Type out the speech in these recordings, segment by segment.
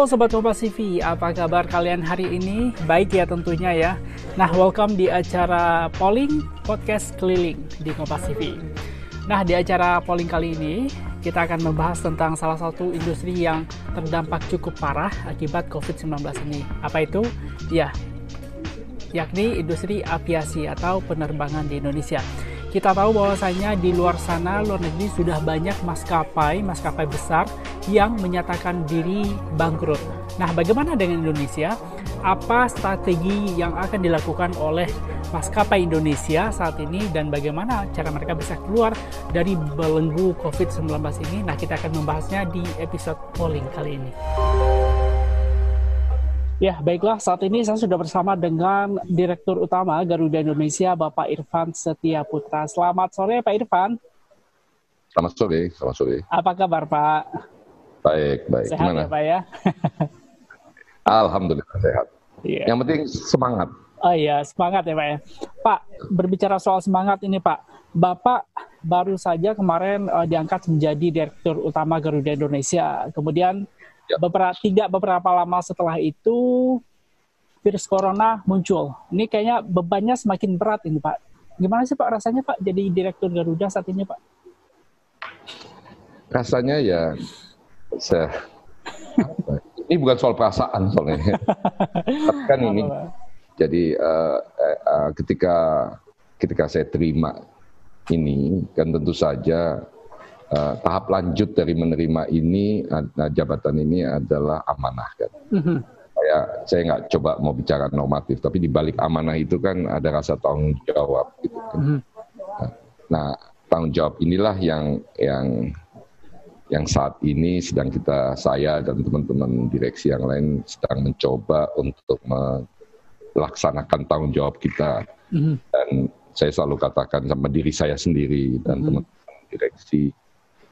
Halo Sobat Kompas TV, apa kabar kalian hari ini? Baik ya tentunya ya. Nah, welcome di acara polling podcast keliling di Kompas TV. Nah, di acara polling kali ini, kita akan membahas tentang salah satu industri yang terdampak cukup parah akibat COVID-19 ini. Apa itu? Ya, yakni industri aviasi atau penerbangan di Indonesia. Kita tahu bahwasanya di luar sana, luar negeri sudah banyak maskapai, maskapai besar yang menyatakan diri bangkrut. Nah, bagaimana dengan Indonesia? Apa strategi yang akan dilakukan oleh maskapai Indonesia saat ini dan bagaimana cara mereka bisa keluar dari belenggu COVID-19 ini? Nah, kita akan membahasnya di episode polling kali ini. Ya, baiklah. Saat ini saya sudah bersama dengan Direktur Utama Garuda Indonesia, Bapak Irfan Setia Putra. Selamat sore, Pak Irfan. Selamat sore, selamat sore. Apa kabar, Pak? Baik, baik. Sehat Gimana? ya, Pak ya? Alhamdulillah sehat. Iya. Yang penting semangat. Oh iya, semangat ya, Pak ya. Pak, berbicara soal semangat ini, Pak. Bapak baru saja kemarin uh, diangkat menjadi Direktur Utama Garuda Indonesia. Kemudian Ya. beberapa tidak beberapa lama setelah itu virus corona muncul. Ini kayaknya bebannya semakin berat ini Pak. Gimana sih Pak rasanya Pak jadi direktur Garuda saat ini Pak? Rasanya ya, saya, ini bukan soal perasaan soalnya. Tapi kan ini, jadi uh, uh, ketika ketika saya terima ini, kan tentu saja uh, tahap lanjut dari menerima ini, uh, jabatan ini adalah amanah kan. Saya saya nggak coba mau bicara normatif, tapi di balik amanah itu kan ada rasa tanggung jawab gitu kan. Mhm. Nah, tanggung jawab inilah yang yang yang saat ini sedang kita saya dan teman-teman direksi yang lain sedang mencoba untuk melaksanakan tanggung jawab kita Mhm. dan saya selalu katakan sama diri saya sendiri dan teman-teman direksi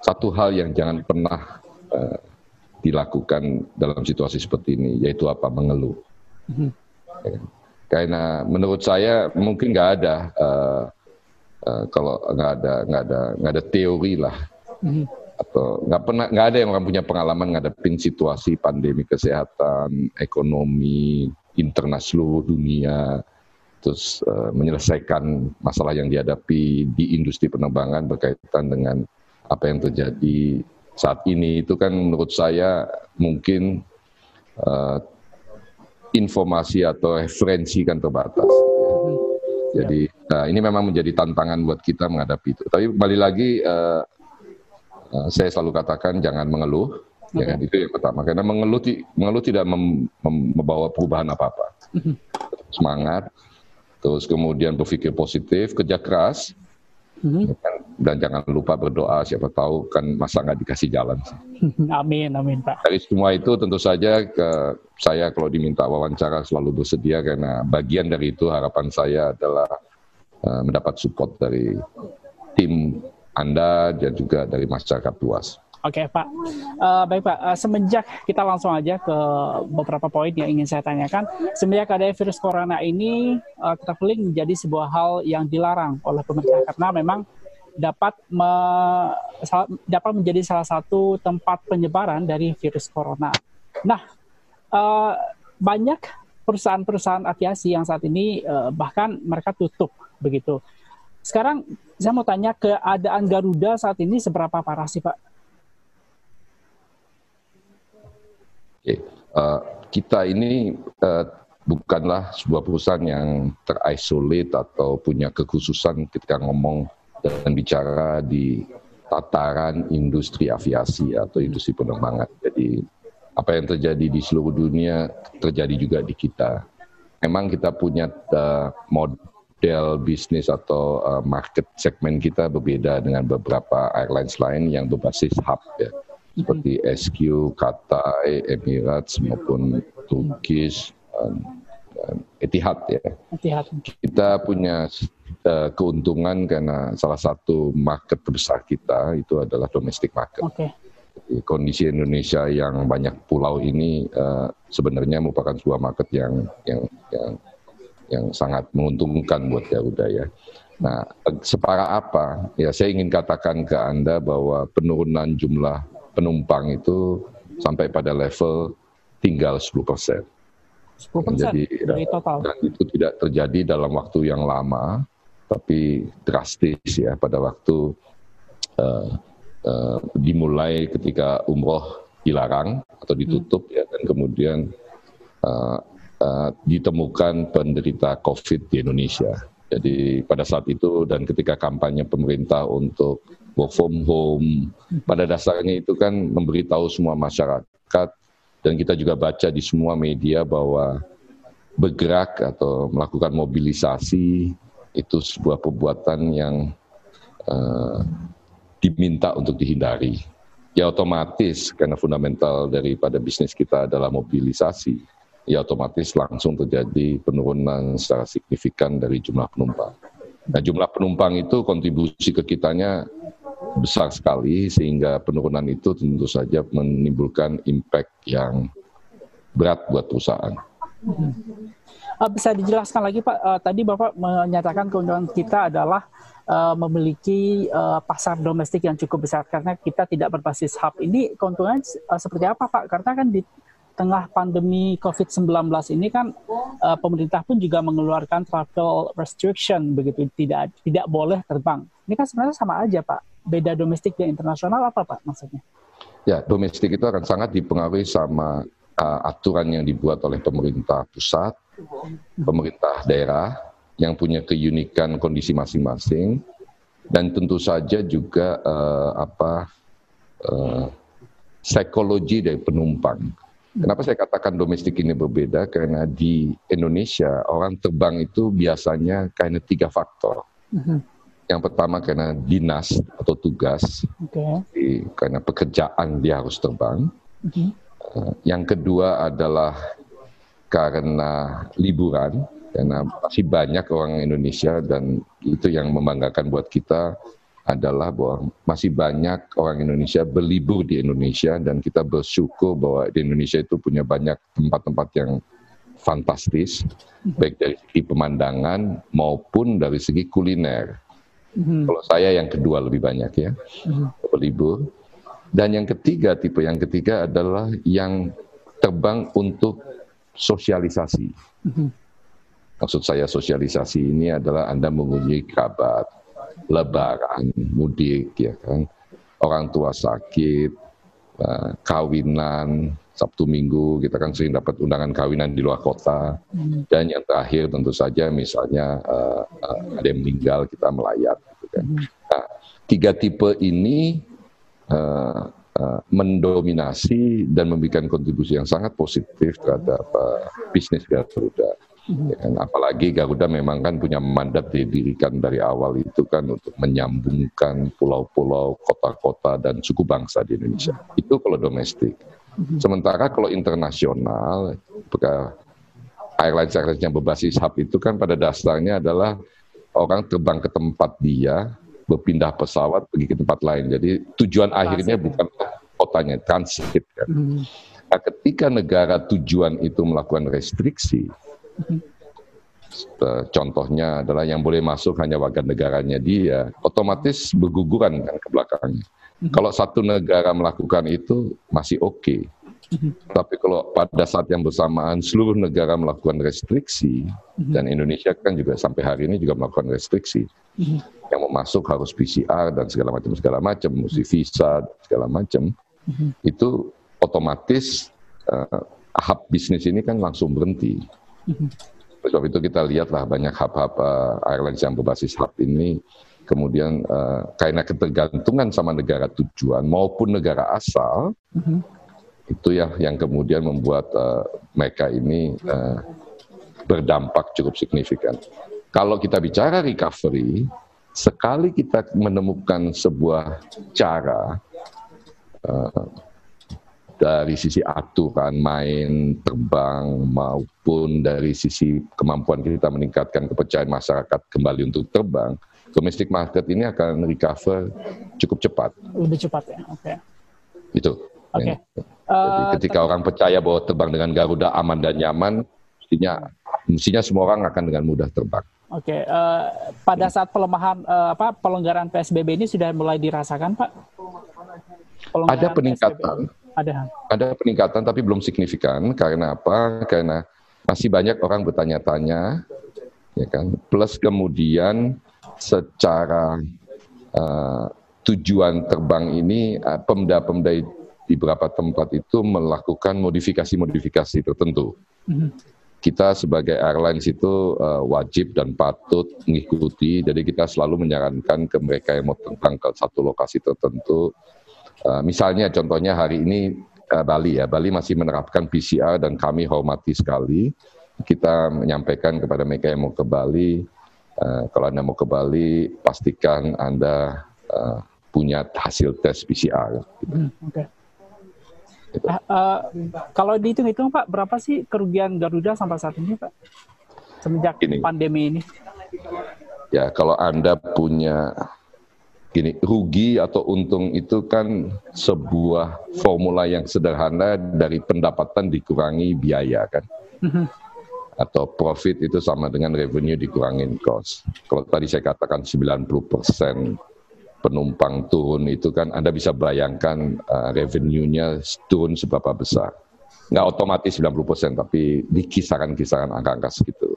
satu hal yang jangan pernah eh, dilakukan dalam situasi seperti ini yaitu apa mengeluh Mhm. Ya kan? karena menurut saya mungkin nggak ada eh, eh, kalau nggak ada nggak ada nggak ada teori lah Mhm. atau nggak pernah nggak ada yang orang punya pengalaman ngadepin situasi pandemi kesehatan ekonomi internet seluruh dunia terus eh, menyelesaikan masalah yang dihadapi di industri penerbangan berkaitan dengan apa yang terjadi saat ini itu kan menurut saya mungkin eh, informasi atau referensi kan terbatas. Jadi nah, ini memang menjadi tantangan buat kita menghadapi itu. Tapi kembali lagi eh, saya selalu katakan jangan mengeluh. Ya kan? Itu yang pertama. Karena mengeluh, mengeluh tidak mem- mem- membawa perubahan apa-apa. Mhm. Semangat, terus kemudian berpikir positif, kerja keras, Mhm. ya kan? Dan jangan lupa berdoa. Siapa tahu kan masa nggak dikasih jalan. Amin, amin Pak. Dari semua itu tentu saja ke saya kalau diminta wawancara selalu bersedia karena bagian dari itu harapan saya adalah eh, mendapat support dari tim Anda dan juga dari masyarakat luas. Oke Pak, Eh, baik Pak. Eh, semenjak kita langsung aja ke beberapa poin yang ingin saya tanyakan. Semenjak ada virus corona ini, uh, traveling menjadi sebuah hal yang dilarang oleh pemerintah karena memang dapat me- dapat menjadi salah satu tempat penyebaran dari virus corona. Nah, eh, banyak perusahaan-perusahaan aviasi yang saat ini eh, bahkan mereka tutup begitu. Sekarang saya mau tanya keadaan Garuda saat ini seberapa parah sih Pak? Oke, eh, kita ini eh, bukanlah sebuah perusahaan yang terisolate atau punya kekhususan ketika ngomong dan bicara di tataran industri aviasi atau industri penerbangan. Jadi apa yang terjadi di seluruh dunia terjadi juga di kita. Memang kita punya eh, model bisnis atau eh, market segmen kita berbeda dengan beberapa airlines lain yang berbasis hub ya seperti SQ, Qatar, Emirates maupun Turkish, Etihad ya. Hati-hati. Kita punya eh, keuntungan karena salah satu market terbesar kita itu adalah domestic market. Oke. Jadi, Kondisi Indonesia yang banyak pulau ini eh, sebenarnya merupakan sebuah market yang yang yang yang sangat menguntungkan buat Garuda ya. Nah, separah apa? Ya, saya ingin katakan ke Anda bahwa penurunan jumlah penumpang itu sampai pada level tinggal 10 persen. 10 persen dari total. Dan itu tidak terjadi dalam waktu yang lama, tapi drastis ya pada waktu uh, uh, dimulai ketika umroh dilarang atau ditutup hmm. ya dan kemudian uh, uh, ditemukan penderita COVID di Indonesia. Jadi pada saat itu dan ketika kampanye pemerintah untuk work from home, pada dasarnya itu kan memberitahu semua masyarakat dan kita juga baca di semua media bahwa bergerak atau melakukan mobilisasi itu sebuah perbuatan yang uh, diminta untuk dihindari. Ya otomatis karena fundamental daripada bisnis kita adalah mobilisasi, ya otomatis langsung terjadi penurunan secara signifikan dari jumlah penumpang. Nah jumlah penumpang itu kontribusi ke kitanya besar sekali sehingga penurunan itu tentu saja menimbulkan impact yang berat buat perusahaan. Uh, bisa dijelaskan lagi Pak, uh, tadi Bapak menyatakan keuntungan kita adalah uh, memiliki uh, pasar domestik yang cukup besar karena kita tidak berbasis hub. Ini keuntungan uh, seperti apa Pak? Karena kan di tengah pandemi COVID-19 ini kan uh, pemerintah pun juga mengeluarkan travel restriction begitu tidak tidak boleh terbang. Ini kan sebenarnya sama aja Pak. Beda domestik dan internasional apa Pak maksudnya? Ya, domestik itu akan sangat dipengaruhi sama uh, aturan yang dibuat oleh pemerintah pusat, pemerintah daerah yang punya keunikan kondisi masing-masing dan tentu saja juga uh, apa uh, psikologi dari penumpang Kenapa saya katakan domestik ini berbeda? Karena di Indonesia orang terbang itu biasanya karena tiga faktor. Yang pertama karena dinas atau tugas, okay. Jadi, karena pekerjaan dia harus terbang. Uh-huh. Uh, yang kedua adalah karena liburan, karena masih banyak orang Indonesia dan itu yang membanggakan buat kita adalah bahwa masih banyak orang Indonesia berlibur di Indonesia dan kita bersyukur bahwa di Indonesia itu punya banyak tempat-tempat yang fantastis, baik dari segi pemandangan maupun dari segi kuliner. Mm-hmm. Kalau saya yang kedua lebih banyak ya, mm-hmm. berlibur. Dan yang ketiga, tipe yang ketiga adalah yang terbang untuk sosialisasi. Mm-hmm. Maksud saya sosialisasi ini adalah Anda mengunjungi kerabat, lebaran, mudik, ya kan. Orang tua sakit, uh, kawinan, Sabtu Minggu kita kan sering dapat undangan kawinan di luar kota. Hmm. Dan yang terakhir tentu saja misalnya uh, uh, ada yang meninggal kita melayat. Gitu kan. Hmm. Nah, tiga tipe ini uh, uh, mendominasi dan memberikan kontribusi yang sangat positif terhadap uh, bisnis Garuda. Ya kan? Apalagi Garuda memang kan punya mandat didirikan dari awal itu kan untuk menyambungkan pulau-pulau, kota-kota dan suku bangsa di Indonesia. Itu kalau domestik. Sementara kalau internasional, airlines airlines yang berbasis hub itu kan pada dasarnya adalah orang terbang ke tempat dia, berpindah pesawat pergi ke tempat lain. Jadi tujuan akhirnya bukan kotanya, transit kan. Hmm. Nah, ketika negara tujuan itu melakukan restriksi, Eh, contohnya adalah yang boleh masuk hanya warga negaranya dia, otomatis berguguran kan ke belakangnya. Mhm. Kalau satu negara melakukan itu masih oke. Okay. Mhm. Tapi kalau pada saat yang bersamaan seluruh negara melakukan restriksi mhm. dan Indonesia kan juga sampai hari ini juga melakukan restriksi. Yang mau masuk harus PCR dan segala macam segala macam, mesti visa segala macam. Itu otomatis uh, hub bisnis ini kan langsung berhenti. Sebab itu kita lihatlah banyak hub-hub uh, airlines yang berbasis hub ini kemudian uh, karena ketergantungan sama negara tujuan maupun negara asal mm-hmm. itu ya yang kemudian membuat uh, mereka ini uh, berdampak cukup signifikan. Kalau kita bicara recovery, sekali kita menemukan sebuah cara uh, dari sisi aturan main terbang maupun dari sisi kemampuan kita meningkatkan kepercayaan masyarakat kembali untuk terbang, domestic market ini akan recover cukup cepat. Lebih cepat ya, oke. Okay. Itu. Oke. Okay. Ya. Jadi uh, ketika orang percaya bahwa terbang dengan Garuda aman dan nyaman, mestinya mestinya semua orang akan dengan mudah terbang. Oke, okay. uh, eh, pada saat pelemahan uh, apa pelonggaran PSBB ini sudah mulai dirasakan, Pak? Pelonggaran ada peningkatan. PSBB Ada. Ada peningkatan tapi belum signifikan. Karena apa? Karena masih banyak orang bertanya-tanya, ya kan. Plus kemudian secara uh, tujuan terbang ini uh, pemda-pemda di beberapa tempat itu melakukan modifikasi-modifikasi tertentu. Mm-hmm. Kita sebagai airlines itu uh, wajib dan patut mengikuti. Jadi kita selalu menyarankan ke mereka yang mau terbang ke satu lokasi tertentu Uh, misalnya contohnya hari ini uh, Bali ya, Bali masih menerapkan PCR dan kami hormati sekali. Kita menyampaikan kepada mereka yang mau ke Bali, uh, kalau Anda mau ke Bali, pastikan Anda uh, punya hasil tes PCR. Gitu. Hmm, okay. Gitu. Uh, uh, kalau dihitung-hitung Pak, berapa sih kerugian Garuda sampai saat ini Pak? Semenjak ini. pandemi ini? Ya, kalau Anda punya gini, rugi atau untung itu kan sebuah formula yang sederhana dari pendapatan dikurangi biaya kan. Atau profit itu sama dengan revenue dikurangin cost. Kalau tadi saya katakan 90% penumpang turun itu kan Anda bisa bayangkan uh, revenue-nya turun seberapa besar. Nggak otomatis 90%, tapi di kisaran-kisaran angka-angka segitu.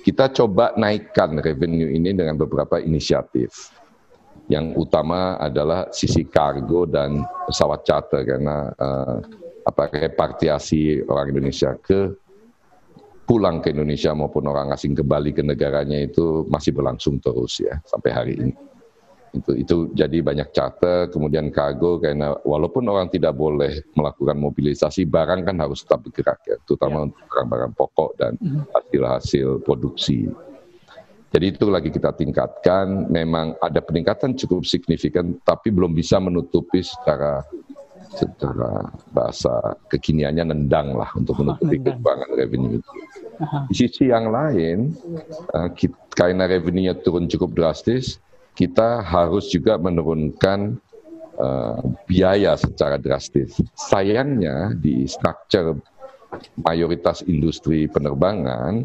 Kita coba naikkan revenue ini dengan beberapa inisiatif yang utama adalah sisi kargo dan pesawat charter karena uh, apa repatriasi orang Indonesia ke pulang ke Indonesia maupun orang asing kembali ke negaranya itu masih berlangsung terus ya sampai hari ini. Itu itu jadi banyak charter kemudian kargo karena walaupun orang tidak boleh melakukan mobilisasi barang kan harus tetap bergerak ya terutama ya. untuk barang-barang pokok dan mhm. hasil-hasil produksi. Jadi itu lagi kita tingkatkan. Memang ada peningkatan cukup signifikan, tapi belum bisa menutupi secara secara bahasa kekiniannya nendang lah untuk menutupi oh, kekurangan revenue itu. Di sisi yang lain, kita, karena revenue-nya turun cukup drastis, kita harus juga menurunkan uh, biaya secara drastis. Sayangnya di structure mayoritas industri penerbangan,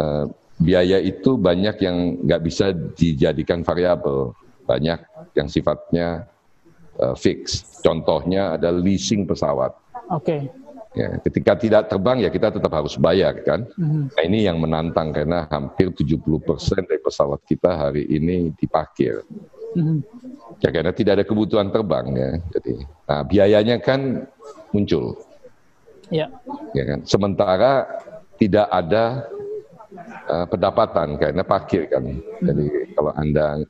uh, biaya itu banyak yang nggak bisa dijadikan variabel, banyak yang sifatnya uh, fix. Contohnya ada leasing pesawat. Oke. Okay. Ya, ketika tidak terbang ya kita tetap harus bayar kan. Mm-hmm. Nah, ini yang menantang karena hampir 70% dari pesawat kita hari ini diparkir. Mm-hmm. Ya karena tidak ada kebutuhan terbang ya. Jadi, nah biayanya kan muncul. Ya. Ya kan. Sementara tidak ada uh, pendapatan karena parkir kan. Jadi kalau anda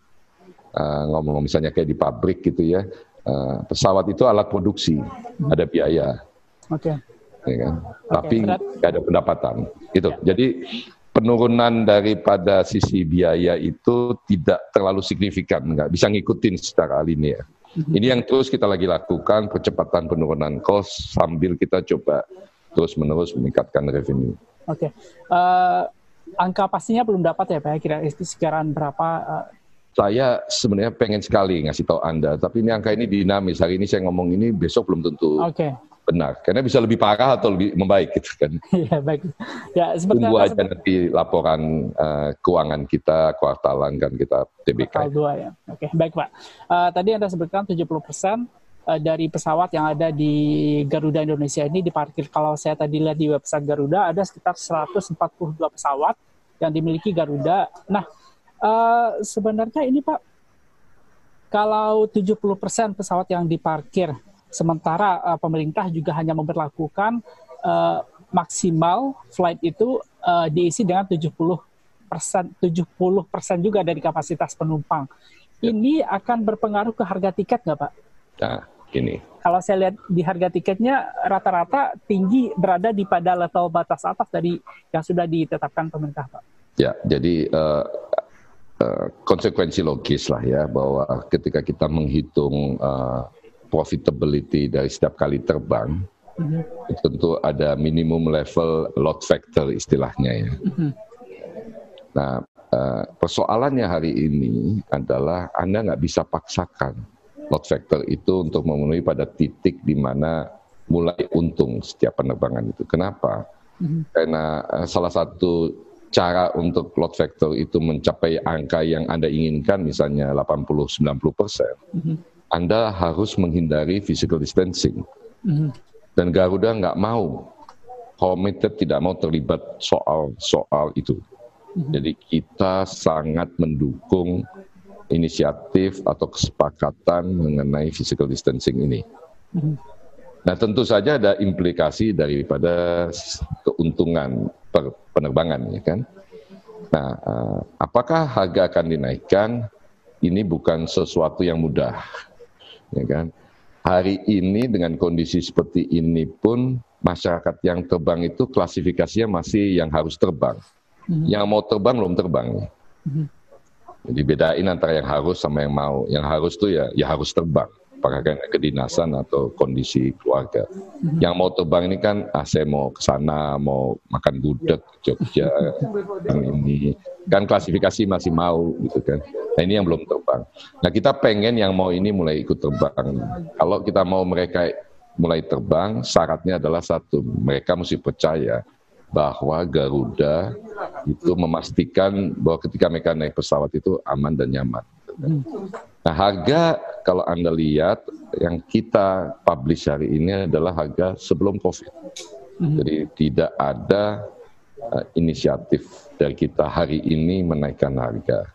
uh, ngomong misalnya kayak di pabrik gitu ya, uh, pesawat itu alat produksi, ada biaya. Oke. Okay. Ya kan? Okay, Tapi nggak ada pendapatan. Itu. Ya. Jadi penurunan daripada sisi biaya itu tidak terlalu signifikan, nggak bisa ngikutin secara linear. Mhm. Ini yang terus kita lagi lakukan percepatan penurunan cost sambil kita coba terus menerus meningkatkan revenue. Oke, okay. uh, angka pastinya belum dapat ya Pak, ya? kira itu sekirahan berapa? Uh... Saya sebenarnya pengen sekali ngasih tahu Anda, tapi ini angka ini dinamis. Hari ini saya ngomong ini, besok belum tentu okay. Benar. Karena bisa lebih parah atau lebih membaik gitu kan. Iya, baik. Ya, Tunggu aja seperti... nanti laporan uh, keuangan kita, kuartalan kan kita TBK. Kuartal 2 ya. Oke, baik Pak. Uh, tadi Anda sebutkan 70 persen uh, dari pesawat yang ada di Garuda Indonesia ini diparkir. Kalau saya tadi lihat di website Garuda ada sekitar 142 pesawat yang dimiliki Garuda. Nah, uh, sebenarnya ini Pak, kalau 70% pesawat yang diparkir, sementara uh, pemerintah juga hanya memperlakukan uh, maksimal flight itu uh, diisi dengan 70 persen, 70 persen juga dari kapasitas penumpang. Ya. Ini akan berpengaruh ke harga tiket nggak Pak? Nah, ini. Kalau saya lihat di harga tiketnya rata-rata tinggi berada di pada level batas atas dari yang sudah ditetapkan pemerintah, Pak. Ya, jadi uh, uh, konsekuensi logis lah ya bahwa ketika kita menghitung uh, profitability dari setiap kali terbang, mm-hmm. tentu ada minimum level load factor istilahnya ya. Mm-hmm. Nah, uh, persoalannya hari ini adalah Anda nggak bisa paksakan load factor itu untuk memenuhi pada titik di mana mulai untung setiap penerbangan itu. Kenapa? Mm-hmm. Karena uh, salah satu cara untuk load factor itu mencapai angka yang Anda inginkan, misalnya 80-90 persen, mm-hmm. Anda harus menghindari physical distancing. Mm-hmm. Dan Garuda nggak mau, committed tidak mau terlibat soal-soal itu. Mm-hmm. Jadi kita sangat mendukung inisiatif atau kesepakatan mengenai physical distancing ini. Mm-hmm. Nah tentu saja ada implikasi daripada keuntungan per penerbangan, ya kan? Nah, uh, apakah harga akan dinaikkan? Ini bukan sesuatu yang mudah, ya kan? Hari ini dengan kondisi seperti ini pun masyarakat yang terbang itu klasifikasinya masih yang harus terbang. Mm-hmm. Yang mau terbang belum terbang. Mm-hmm. Jadi bedain antara yang harus sama yang mau. Yang harus tuh ya ya harus terbang apakah karena kedinasan atau kondisi keluarga. Hmm. Yang mau terbang ini kan, ah saya mau ke sana, mau makan gudeg Jogja, yang ini kan klasifikasi masih mau gitu kan. Nah ini yang belum terbang. Nah kita pengen yang mau ini mulai ikut terbang. Kalau kita mau mereka mulai terbang, syaratnya adalah satu, mereka mesti percaya bahwa Garuda itu memastikan bahwa ketika mereka naik pesawat itu aman dan nyaman. Nah harga kalau Anda lihat yang kita publish hari ini adalah harga sebelum COVID. Hmm. Jadi tidak ada uh, inisiatif dari kita hari ini menaikkan harga.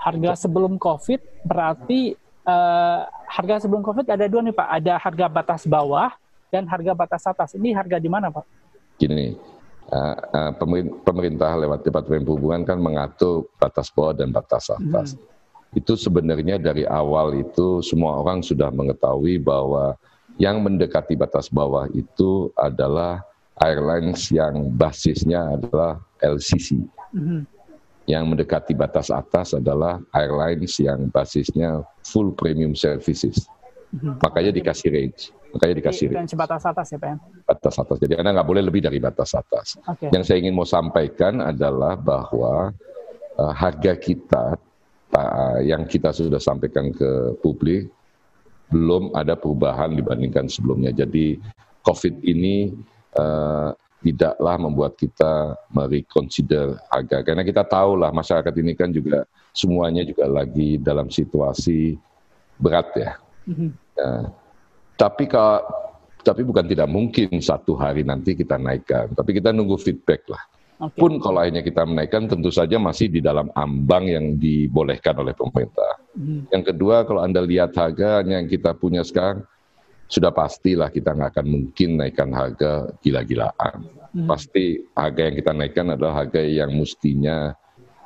Harga sebelum COVID berarti uh, harga sebelum COVID ada dua nih Pak. Ada harga batas bawah dan harga batas atas. Ini harga di mana Pak? Gini, uh, uh, pemerintah lewat Departemen Perhubungan kan mengatur batas bawah dan batas atas. Hmm itu sebenarnya dari awal itu semua orang sudah mengetahui bahwa yang mendekati batas bawah itu adalah airlines yang basisnya adalah LCC. Mm-hmm. Yang mendekati batas atas adalah airlines yang basisnya full premium services. Mm-hmm. Makanya dikasih range. Makanya dikasih range. Dan batas atas ya Pak? Ya? Batas atas. Jadi Anda nggak boleh lebih dari batas atas. Okay. Yang saya ingin mau sampaikan adalah bahwa uh, harga kita yang kita sudah sampaikan ke publik belum ada perubahan dibandingkan sebelumnya. Jadi COVID ini uh, tidaklah membuat kita mereconsider harga karena kita tahu lah masyarakat ini kan juga semuanya juga lagi dalam situasi berat ya. Mm-hmm. ya. Tapi kalau tapi bukan tidak mungkin satu hari nanti kita naikkan. Tapi kita nunggu feedback lah. Okay. Pun kalau akhirnya kita menaikkan tentu saja masih di dalam ambang yang dibolehkan oleh pemerintah. Hmm. Yang kedua kalau Anda lihat harga yang kita punya sekarang, sudah pastilah kita nggak akan mungkin naikkan harga gila-gilaan. Hmm. Pasti harga yang kita naikkan adalah harga yang mestinya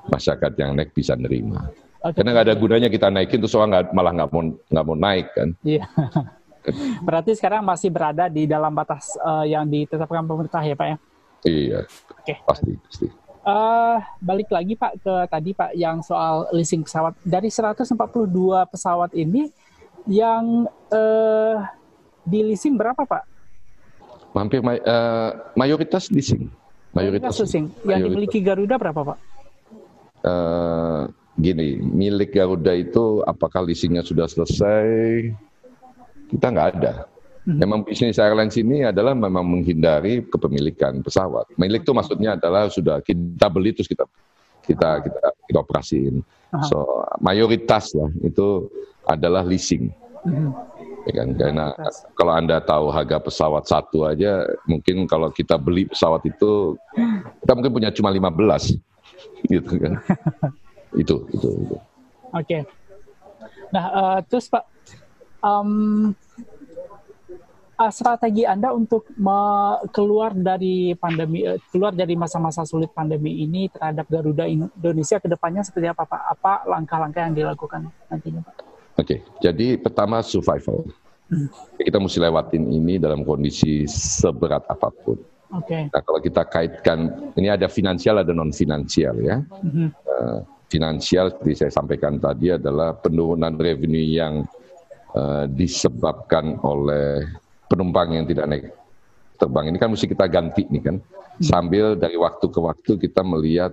masyarakat yang naik bisa nerima. Okay. Karena nggak ada gunanya kita naikin terus orang gak, malah nggak mau nggak mau naik kan. Iya. Berarti sekarang masih berada di dalam batas uh, yang ditetapkan pemerintah ya Pak ya? Iya. Oke. Okay. Pasti, pasti. Uh, balik lagi Pak ke tadi Pak yang soal leasing pesawat. Dari 142 pesawat ini yang uh, di leasing berapa Pak? Hampir may, uh, mayoritas leasing. Mayoritas, leasing. Yang mayoritas. dimiliki Garuda berapa Pak? Uh, gini, milik Garuda itu apakah leasingnya sudah selesai? Kita nggak ada. Hmm. Memang bisnis airlines ini adalah memang menghindari kepemilikan pesawat. Milik itu maksudnya adalah sudah kita beli terus kita kita kita, kita operasiin. So mayoritas lah itu adalah leasing. Hmm. Ya kan? Karena kalau anda tahu harga pesawat satu aja, mungkin kalau kita beli pesawat itu kita mungkin punya cuma 15 gitu kan. itu itu. itu. Oke. Okay. Nah uh, terus pak, um, uh, strategi Anda untuk keluar dari pandemi, uh, keluar dari masa-masa sulit pandemi ini terhadap Garuda Indonesia ke depannya seperti apa Pak? Apa langkah-langkah yang dilakukan nantinya Pak? Oke, okay. jadi pertama survival. Hmm. Kita mesti lewatin ini dalam kondisi seberat apa pun. Oke. Okay. Nah, kalau kita kaitkan, ini ada finansial ada non finansial ya. Mm-hmm. Uh, finansial seperti saya sampaikan tadi adalah penurunan revenue yang uh, disebabkan oleh penumpang yang tidak naik terbang ini kan mesti kita ganti nih kan sambil dari waktu ke waktu kita melihat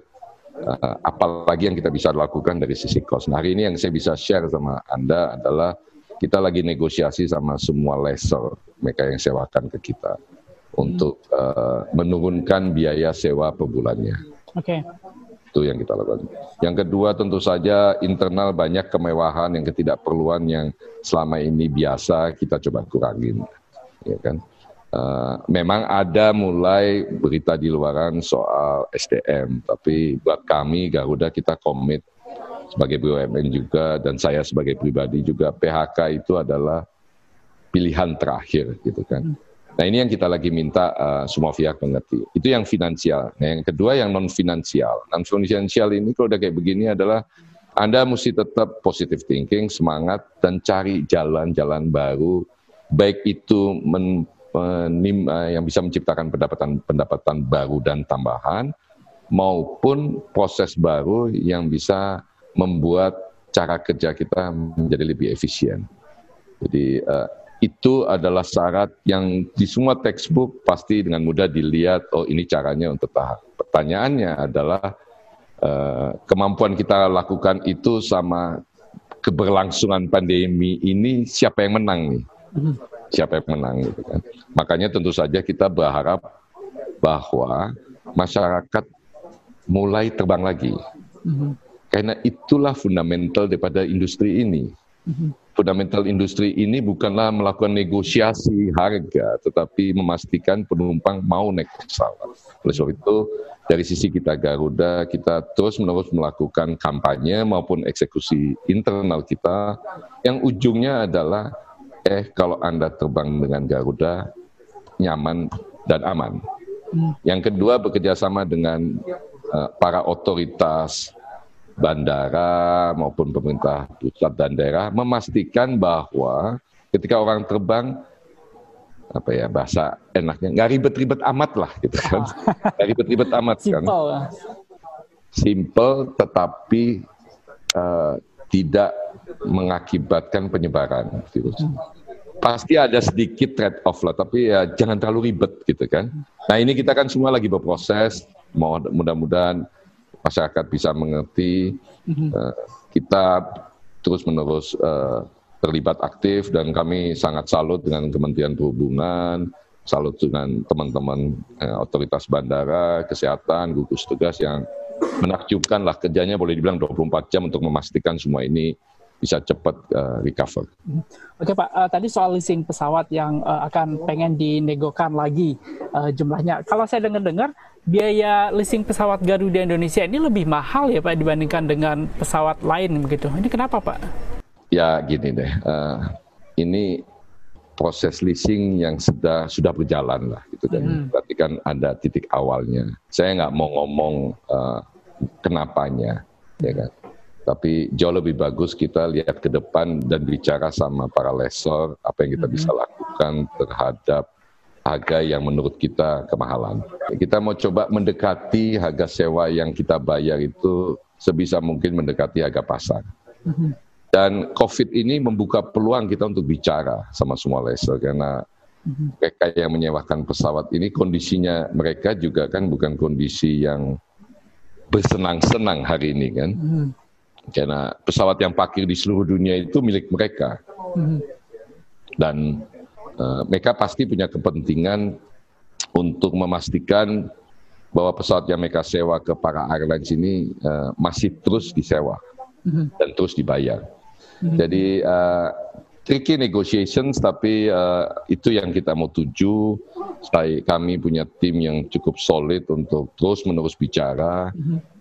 uh, apa lagi yang kita bisa lakukan dari sisi cost. Nah, hari ini yang saya bisa share sama Anda adalah kita lagi negosiasi sama semua lessor mereka yang sewakan ke kita untuk uh, menurunkan biaya sewa per bulannya. Oke. Okay. Itu yang kita lakukan. Yang kedua tentu saja internal banyak kemewahan yang ketidakperluan yang selama ini biasa kita coba kurangin, ya kan. Uh, memang ada mulai berita di luaran soal SDM, tapi buat kami Garuda kita komit sebagai BUMN juga dan saya sebagai pribadi juga PHK itu adalah pilihan terakhir gitu kan. Nah ini yang kita lagi minta uh, semua pihak mengerti. Itu yang finansial. Nah yang kedua yang non finansial. Non finansial ini kalau udah kayak begini adalah anda mesti tetap positive thinking, semangat dan cari jalan-jalan baru, baik itu men, menim, uh, yang bisa menciptakan pendapatan-pendapatan baru dan tambahan, maupun proses baru yang bisa membuat cara kerja kita menjadi lebih efisien. Jadi uh, itu adalah syarat yang di semua textbook pasti dengan mudah dilihat oh ini caranya untuk tahap. Pertanyaannya adalah uh, kemampuan kita lakukan itu sama keberlangsungan pandemi ini siapa yang menang nih? Siapa yang menang gitu kan. Makanya tentu saja kita berharap bahwa masyarakat mulai terbang lagi. Karena itulah fundamental daripada industri ini. Fundamental industri ini bukanlah melakukan negosiasi harga, tetapi memastikan penumpang mau naik pesawat. Oleh sebab itu, dari sisi kita Garuda, kita terus-menerus melakukan kampanye maupun eksekusi internal kita, yang ujungnya adalah, eh kalau Anda terbang dengan Garuda, nyaman dan aman. Hmm. Yang kedua, bekerjasama dengan uh, para otoritas bandara maupun pemerintah pusat dan daerah memastikan bahwa ketika orang terbang apa ya bahasa enaknya nggak ribet-ribet amat lah gitu kan nggak ribet-ribet amat kan simple tetapi uh, tidak mengakibatkan penyebaran. Virus pasti ada sedikit trade off lah tapi ya jangan terlalu ribet gitu kan. Nah ini kita kan semua lagi berproses. Mudah-mudahan masyarakat bisa mengerti. Uh, kita terus menerus uh, terlibat aktif dan kami sangat salut dengan Kementerian Perhubungan, salut dengan teman-teman uh, otoritas bandara, kesehatan, gugus tugas yang menakjubkan lah. Kerjanya boleh dibilang 24 jam untuk memastikan semua ini bisa cepat uh, recover. Mhm. Oke Pak, uh, tadi soal leasing pesawat yang uh, akan pengen dinegokan lagi uh, jumlahnya. Kalau saya dengar-dengar biaya leasing pesawat Garuda Indonesia ini lebih mahal ya Pak dibandingkan dengan pesawat lain begitu. Ini kenapa Pak? Ya gini deh, uh, ini proses leasing yang sudah sudah berjalan lah gitu dan hmm. berarti kan ada titik awalnya. Saya nggak mau ngomong uh, kenapanya, ya kan. Tapi jauh lebih bagus kita lihat ke depan dan bicara sama para lesor apa yang kita hmm. bisa lakukan terhadap harga yang menurut kita kemahalan. Kita mau coba mendekati harga sewa yang kita bayar itu sebisa mungkin mendekati harga pasar. Dan COVID ini membuka peluang kita untuk bicara sama semua lessor karena mereka yang menyewakan pesawat ini kondisinya mereka juga kan bukan kondisi yang bersenang-senang hari ini kan. Karena pesawat yang parkir di seluruh dunia itu milik mereka. Dan Eh, mereka pasti punya kepentingan untuk memastikan bahwa pesawat yang mereka sewa ke para airlines ini uh, masih terus disewa mm-hmm. dan terus dibayar. Mm-hmm. Jadi uh, tricky negotiations tapi uh, itu yang kita mau tuju. Saya, kami punya tim yang cukup solid untuk terus menerus bicara.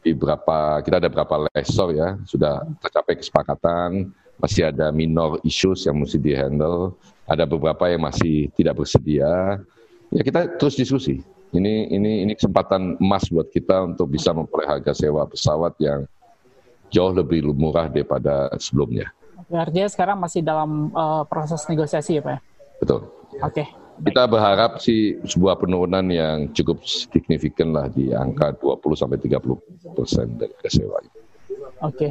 Di berapa kita ada berapa lesor ya sudah tercapai kesepakatan. Masih ada minor issues yang mesti dihandle ada beberapa yang masih tidak bersedia. Ya kita terus diskusi. Ini ini ini kesempatan emas buat kita untuk bisa memperoleh harga sewa pesawat yang jauh lebih murah daripada sebelumnya. Artinya sekarang masih dalam uh, proses negosiasi ya Pak? Betul. Oke. Okay. Kita berharap sih sebuah penurunan yang cukup signifikan lah di angka 20 sampai 30 persen dari harga sewa. Oke. Okay.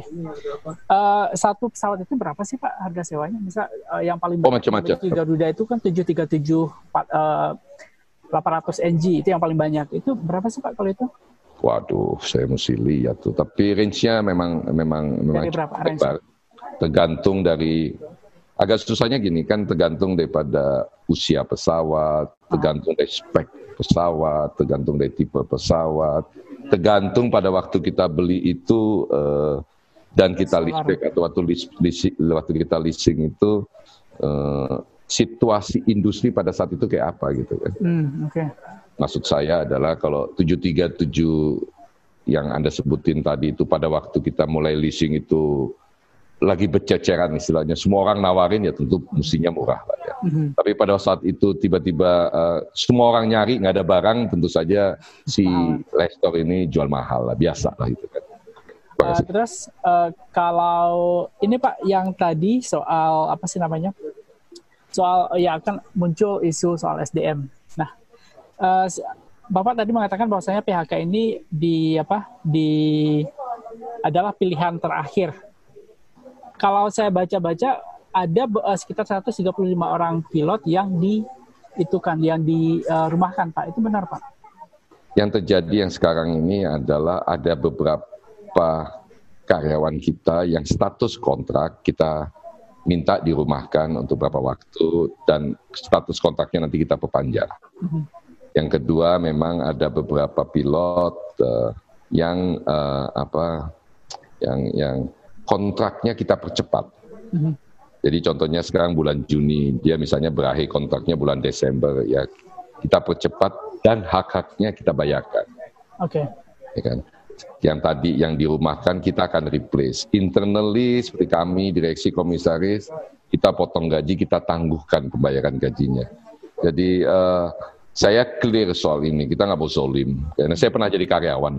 Uh, eh, satu pesawat itu berapa sih Pak harga sewanya? Misal uh, yang paling oh, macam-macam. Garuda itu kan 737 uh, 800 NG itu yang paling banyak. Itu berapa sih Pak kalau itu? Waduh, saya mesti lihat tuh. Tapi range-nya memang memang memang dari berapa range? Tergantung dari agak susahnya gini kan tergantung daripada usia pesawat, tergantung dari spek pesawat, tergantung dari tipe pesawat, tergantung pada waktu kita beli itu uh, dan kita listrik atau waktu waktu kita leasing itu uh, situasi industri pada saat itu kayak apa gitu kan. Hmm, okay. Maksud saya adalah kalau 737 yang Anda sebutin tadi itu pada waktu kita mulai leasing itu lagi berceceran istilahnya. Semua orang nawarin ya tentu mestinya murah lah ya. Mm-hmm. Tapi pada saat itu tiba-tiba uh, semua orang nyari nggak ada barang, tentu saja si Lestor ini jual mahal lah, biasa lah itu kan. Uh, terus uh, kalau ini Pak yang tadi soal apa sih namanya? Soal ya akan muncul isu soal SDM. Nah, uh, Bapak tadi mengatakan bahwasanya PHK ini di apa? di adalah pilihan terakhir kalau saya baca-baca ada uh, sekitar 135 orang pilot yang di itu kan yang dirumahkan uh, Pak. Itu benar Pak? Yang terjadi yang sekarang ini adalah ada beberapa karyawan kita yang status kontrak kita minta dirumahkan untuk beberapa waktu dan status kontraknya nanti kita perpanjang. Mm-hmm. Yang kedua memang ada beberapa pilot uh, yang uh, apa yang yang kontraknya kita percepat. Mm-hmm. Jadi contohnya sekarang bulan Juni, dia misalnya berakhir kontraknya bulan Desember, ya kita percepat dan hak-haknya kita bayarkan. Oke. Okay. Ya kan? Yang tadi yang dirumahkan kita akan replace. Internally seperti kami direksi komisaris kita potong gaji, kita tangguhkan pembayaran gajinya. Jadi uh, saya clear soal ini, kita nggak mau zolim. Karena saya pernah jadi karyawan.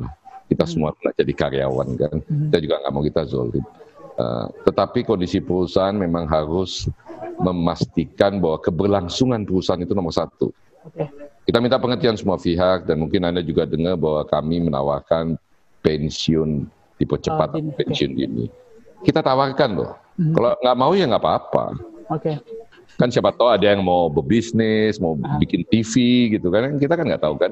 Kita hmm. semua pernah jadi karyawan kan. Hmm. Kita juga nggak mau kita zolim. Uh, tetapi kondisi perusahaan memang harus memastikan bahwa keberlangsungan perusahaan itu nomor satu. Okay. Kita minta pengertian semua pihak dan mungkin anda juga dengar bahwa kami menawarkan pensiun dipercepat oh, pensiun okay. ini. Kita tawarkan loh. Hmm. Kalau nggak mau ya nggak apa-apa. Oke. Okay. Kan siapa tahu ada yang mau berbisnis, mau uh bikin TV gitu kan. Kita kan nggak tahu kan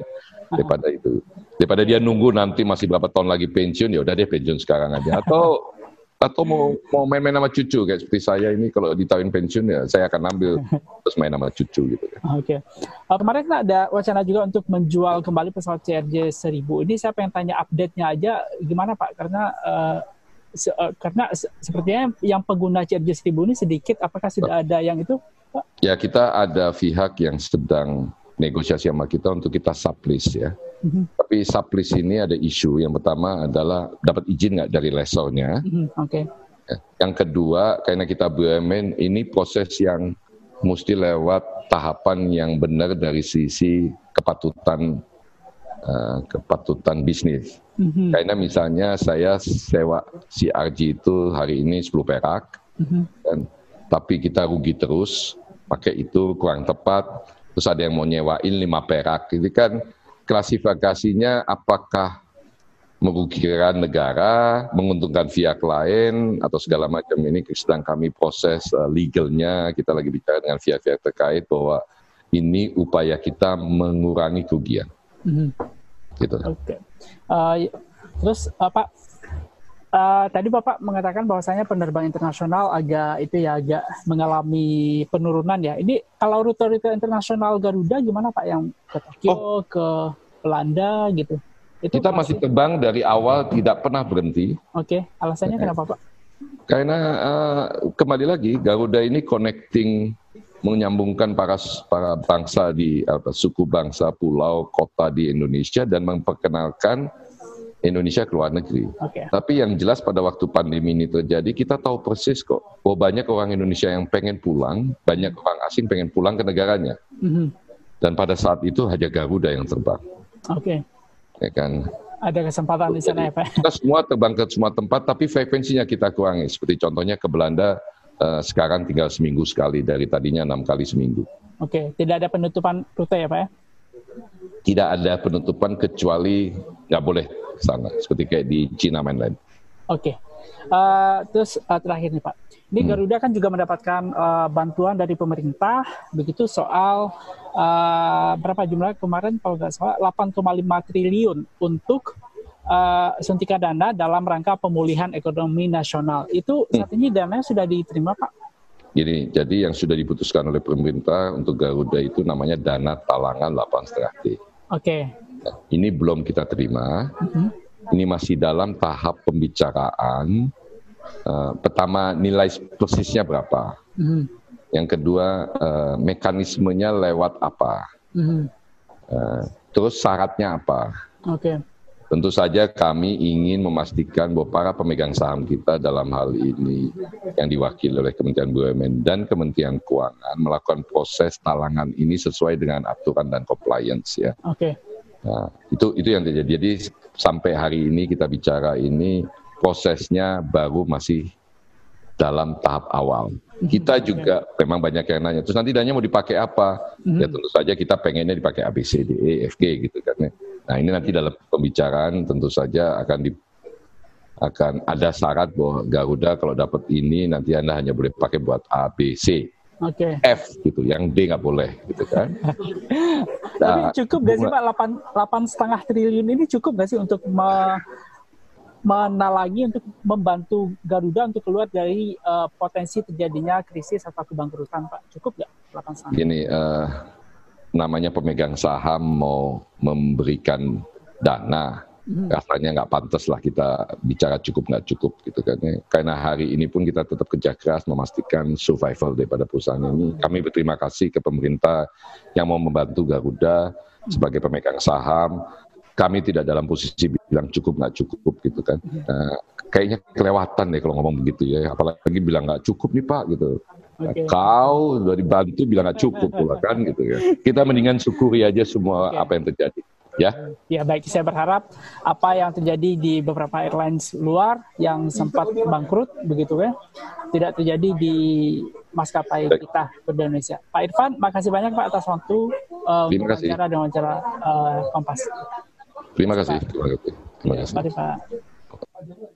daripada itu daripada dia nunggu nanti masih berapa tahun lagi pensiun ya udah deh pensiun sekarang aja atau atau mau mau main-main sama cucu kayak seperti saya ini kalau ditawarin pensiun ya saya akan ambil terus main sama cucu gitu kan. Oke. Okay. Uh, kemarin kan ada wacana juga untuk menjual kembali pesawat CRJ 1000. Ini saya pengen tanya update-nya aja gimana Pak? Karena uh, se uh, karena se sepertinya yang pengguna CRJ 1000 ini sedikit apakah sudah ada yang itu Pak? Ya kita ada pihak yang sedang negosiasi sama kita untuk kita sublease ya. Mm-hmm. Tapi sublease ini ada isu. Yang pertama adalah dapat izin nggak dari lesornya. Mm-hmm. Oke. Okay. Ya. Yang kedua, karena kita BUMN ini proses yang mesti lewat tahapan yang benar dari sisi kepatutan uh, kepatutan bisnis. Mm-hmm. Karena misalnya saya sewa si RG itu hari ini 10 perak, mm-hmm. dan, tapi kita rugi terus, pakai itu kurang tepat terus ada yang mau nyewain lima perak. Ini kan klasifikasinya apakah merugikan negara, menguntungkan pihak lain atau segala macam ini sedang kami proses uh, legalnya. Kita lagi bicara dengan pihak-pihak terkait bahwa ini upaya kita mengurangi kerugian. Gitu. Oke. Okay. Uh, terus uh, Pak Uh, tadi Bapak mengatakan bahwasanya penerbangan internasional agak itu ya agak mengalami penurunan ya. Ini kalau rute-rute internasional Garuda gimana Pak yang ke Tokyo, oh. ke Belanda gitu? Itu kita masih terbang dari awal tidak pernah berhenti. Oke, okay. alasannya kenapa Pak? Karena uh, kembali lagi Garuda ini connecting menyambungkan para para bangsa di apa, suku bangsa, pulau, kota di Indonesia dan memperkenalkan Indonesia ke luar negeri. Okay. Tapi yang jelas pada waktu pandemi ini terjadi, kita tahu persis kok bahwa banyak orang Indonesia yang pengen pulang, banyak orang asing pengen pulang ke negaranya. Mm-hmm. Dan pada saat itu hanya Garuda yang terbang. Oke. Okay. Ya kan. Ada kesempatan di sana ya Pak? Kita semua terbang ke semua tempat, tapi frekuensinya kita kurangi. Seperti contohnya ke Belanda, uh, sekarang tinggal seminggu sekali, dari tadinya enam kali seminggu. Oke, okay. tidak ada penutupan rute ya Pak ya? Tidak ada penutupan kecuali nggak boleh sana seperti kayak di Cina mainland. Oke. Okay. Uh, terus uh, terakhir nih Pak, ini hmm. Garuda kan juga mendapatkan uh, bantuan dari pemerintah, begitu soal uh, berapa jumlah kemarin kalau nggak salah 8,5 triliun untuk uh, suntikan dana dalam rangka pemulihan ekonomi nasional. Itu hmm. saat ini dana sudah diterima Pak? Gini, jadi yang sudah diputuskan oleh pemerintah untuk Garuda itu namanya dana talangan 8,5 T. Oke. Okay Ini belum kita terima. Uh-huh. Ini masih dalam tahap pembicaraan. Uh, pertama nilai persisnya berapa. Uh-huh. Yang kedua uh, mekanismenya lewat apa. Uh-huh. Uh, terus syaratnya apa. Oke. Okay. Tentu saja kami ingin memastikan bahwa para pemegang saham kita dalam hal ini yang diwakili oleh Kementerian BUMN dan Kementerian Keuangan melakukan proses talangan ini sesuai dengan aturan dan compliance ya. Oke. Okay. Nah, itu itu yang terjadi. Jadi sampai hari ini kita bicara ini prosesnya baru masih dalam tahap awal. Mhm. Kita juga memang banyak yang nanya. Terus nanti danya mau dipakai apa? Ya mhm. tentu saja kita pengennya dipakai A B C D E F G gitu kan. Ya. Nah ini nanti dalam pembicaraan tentu saja akan di, akan ada syarat bahwa Garuda kalau dapat ini nanti anda hanya boleh pakai buat A, B, C, okay. F gitu, yang D nggak boleh gitu kan. nah, Tapi cukup nggak sih Pak delapan setengah triliun ini cukup nggak sih untuk me, menalangi untuk membantu Garuda untuk keluar dari uh, potensi terjadinya krisis atau kebangkrutan Pak? Cukup nggak delapan setengah? Gini, uh, namanya pemegang saham mau memberikan dana hmm. rasanya nggak pantas lah kita bicara cukup nggak cukup gitu kan karena hari ini pun kita tetap kerja keras memastikan survival daripada perusahaan ini hmm. kami berterima kasih ke pemerintah yang mau membantu Garuda hmm. sebagai pemegang saham kami tidak dalam posisi bilang cukup nggak cukup gitu kan nah, kayaknya kelewatan deh kalau ngomong begitu ya apalagi bilang nggak cukup nih pak gitu Okay. Kau udah dibantu bilang nggak cukup pula kan gitu ya. Kita mendingan syukuri aja semua okay. apa yang terjadi. Ya. Ya baik, saya berharap apa yang terjadi di beberapa airlines luar yang sempat bangkrut begitu ya, tidak terjadi di maskapai baik. kita di Indonesia. Pak Irfan, makasih banyak Pak atas waktu uh, Terima kasih. wawancara dan wawancara uh, Kompas. Terima kasih. Terima kasih. Terima kasih. Terima kasih. Pak.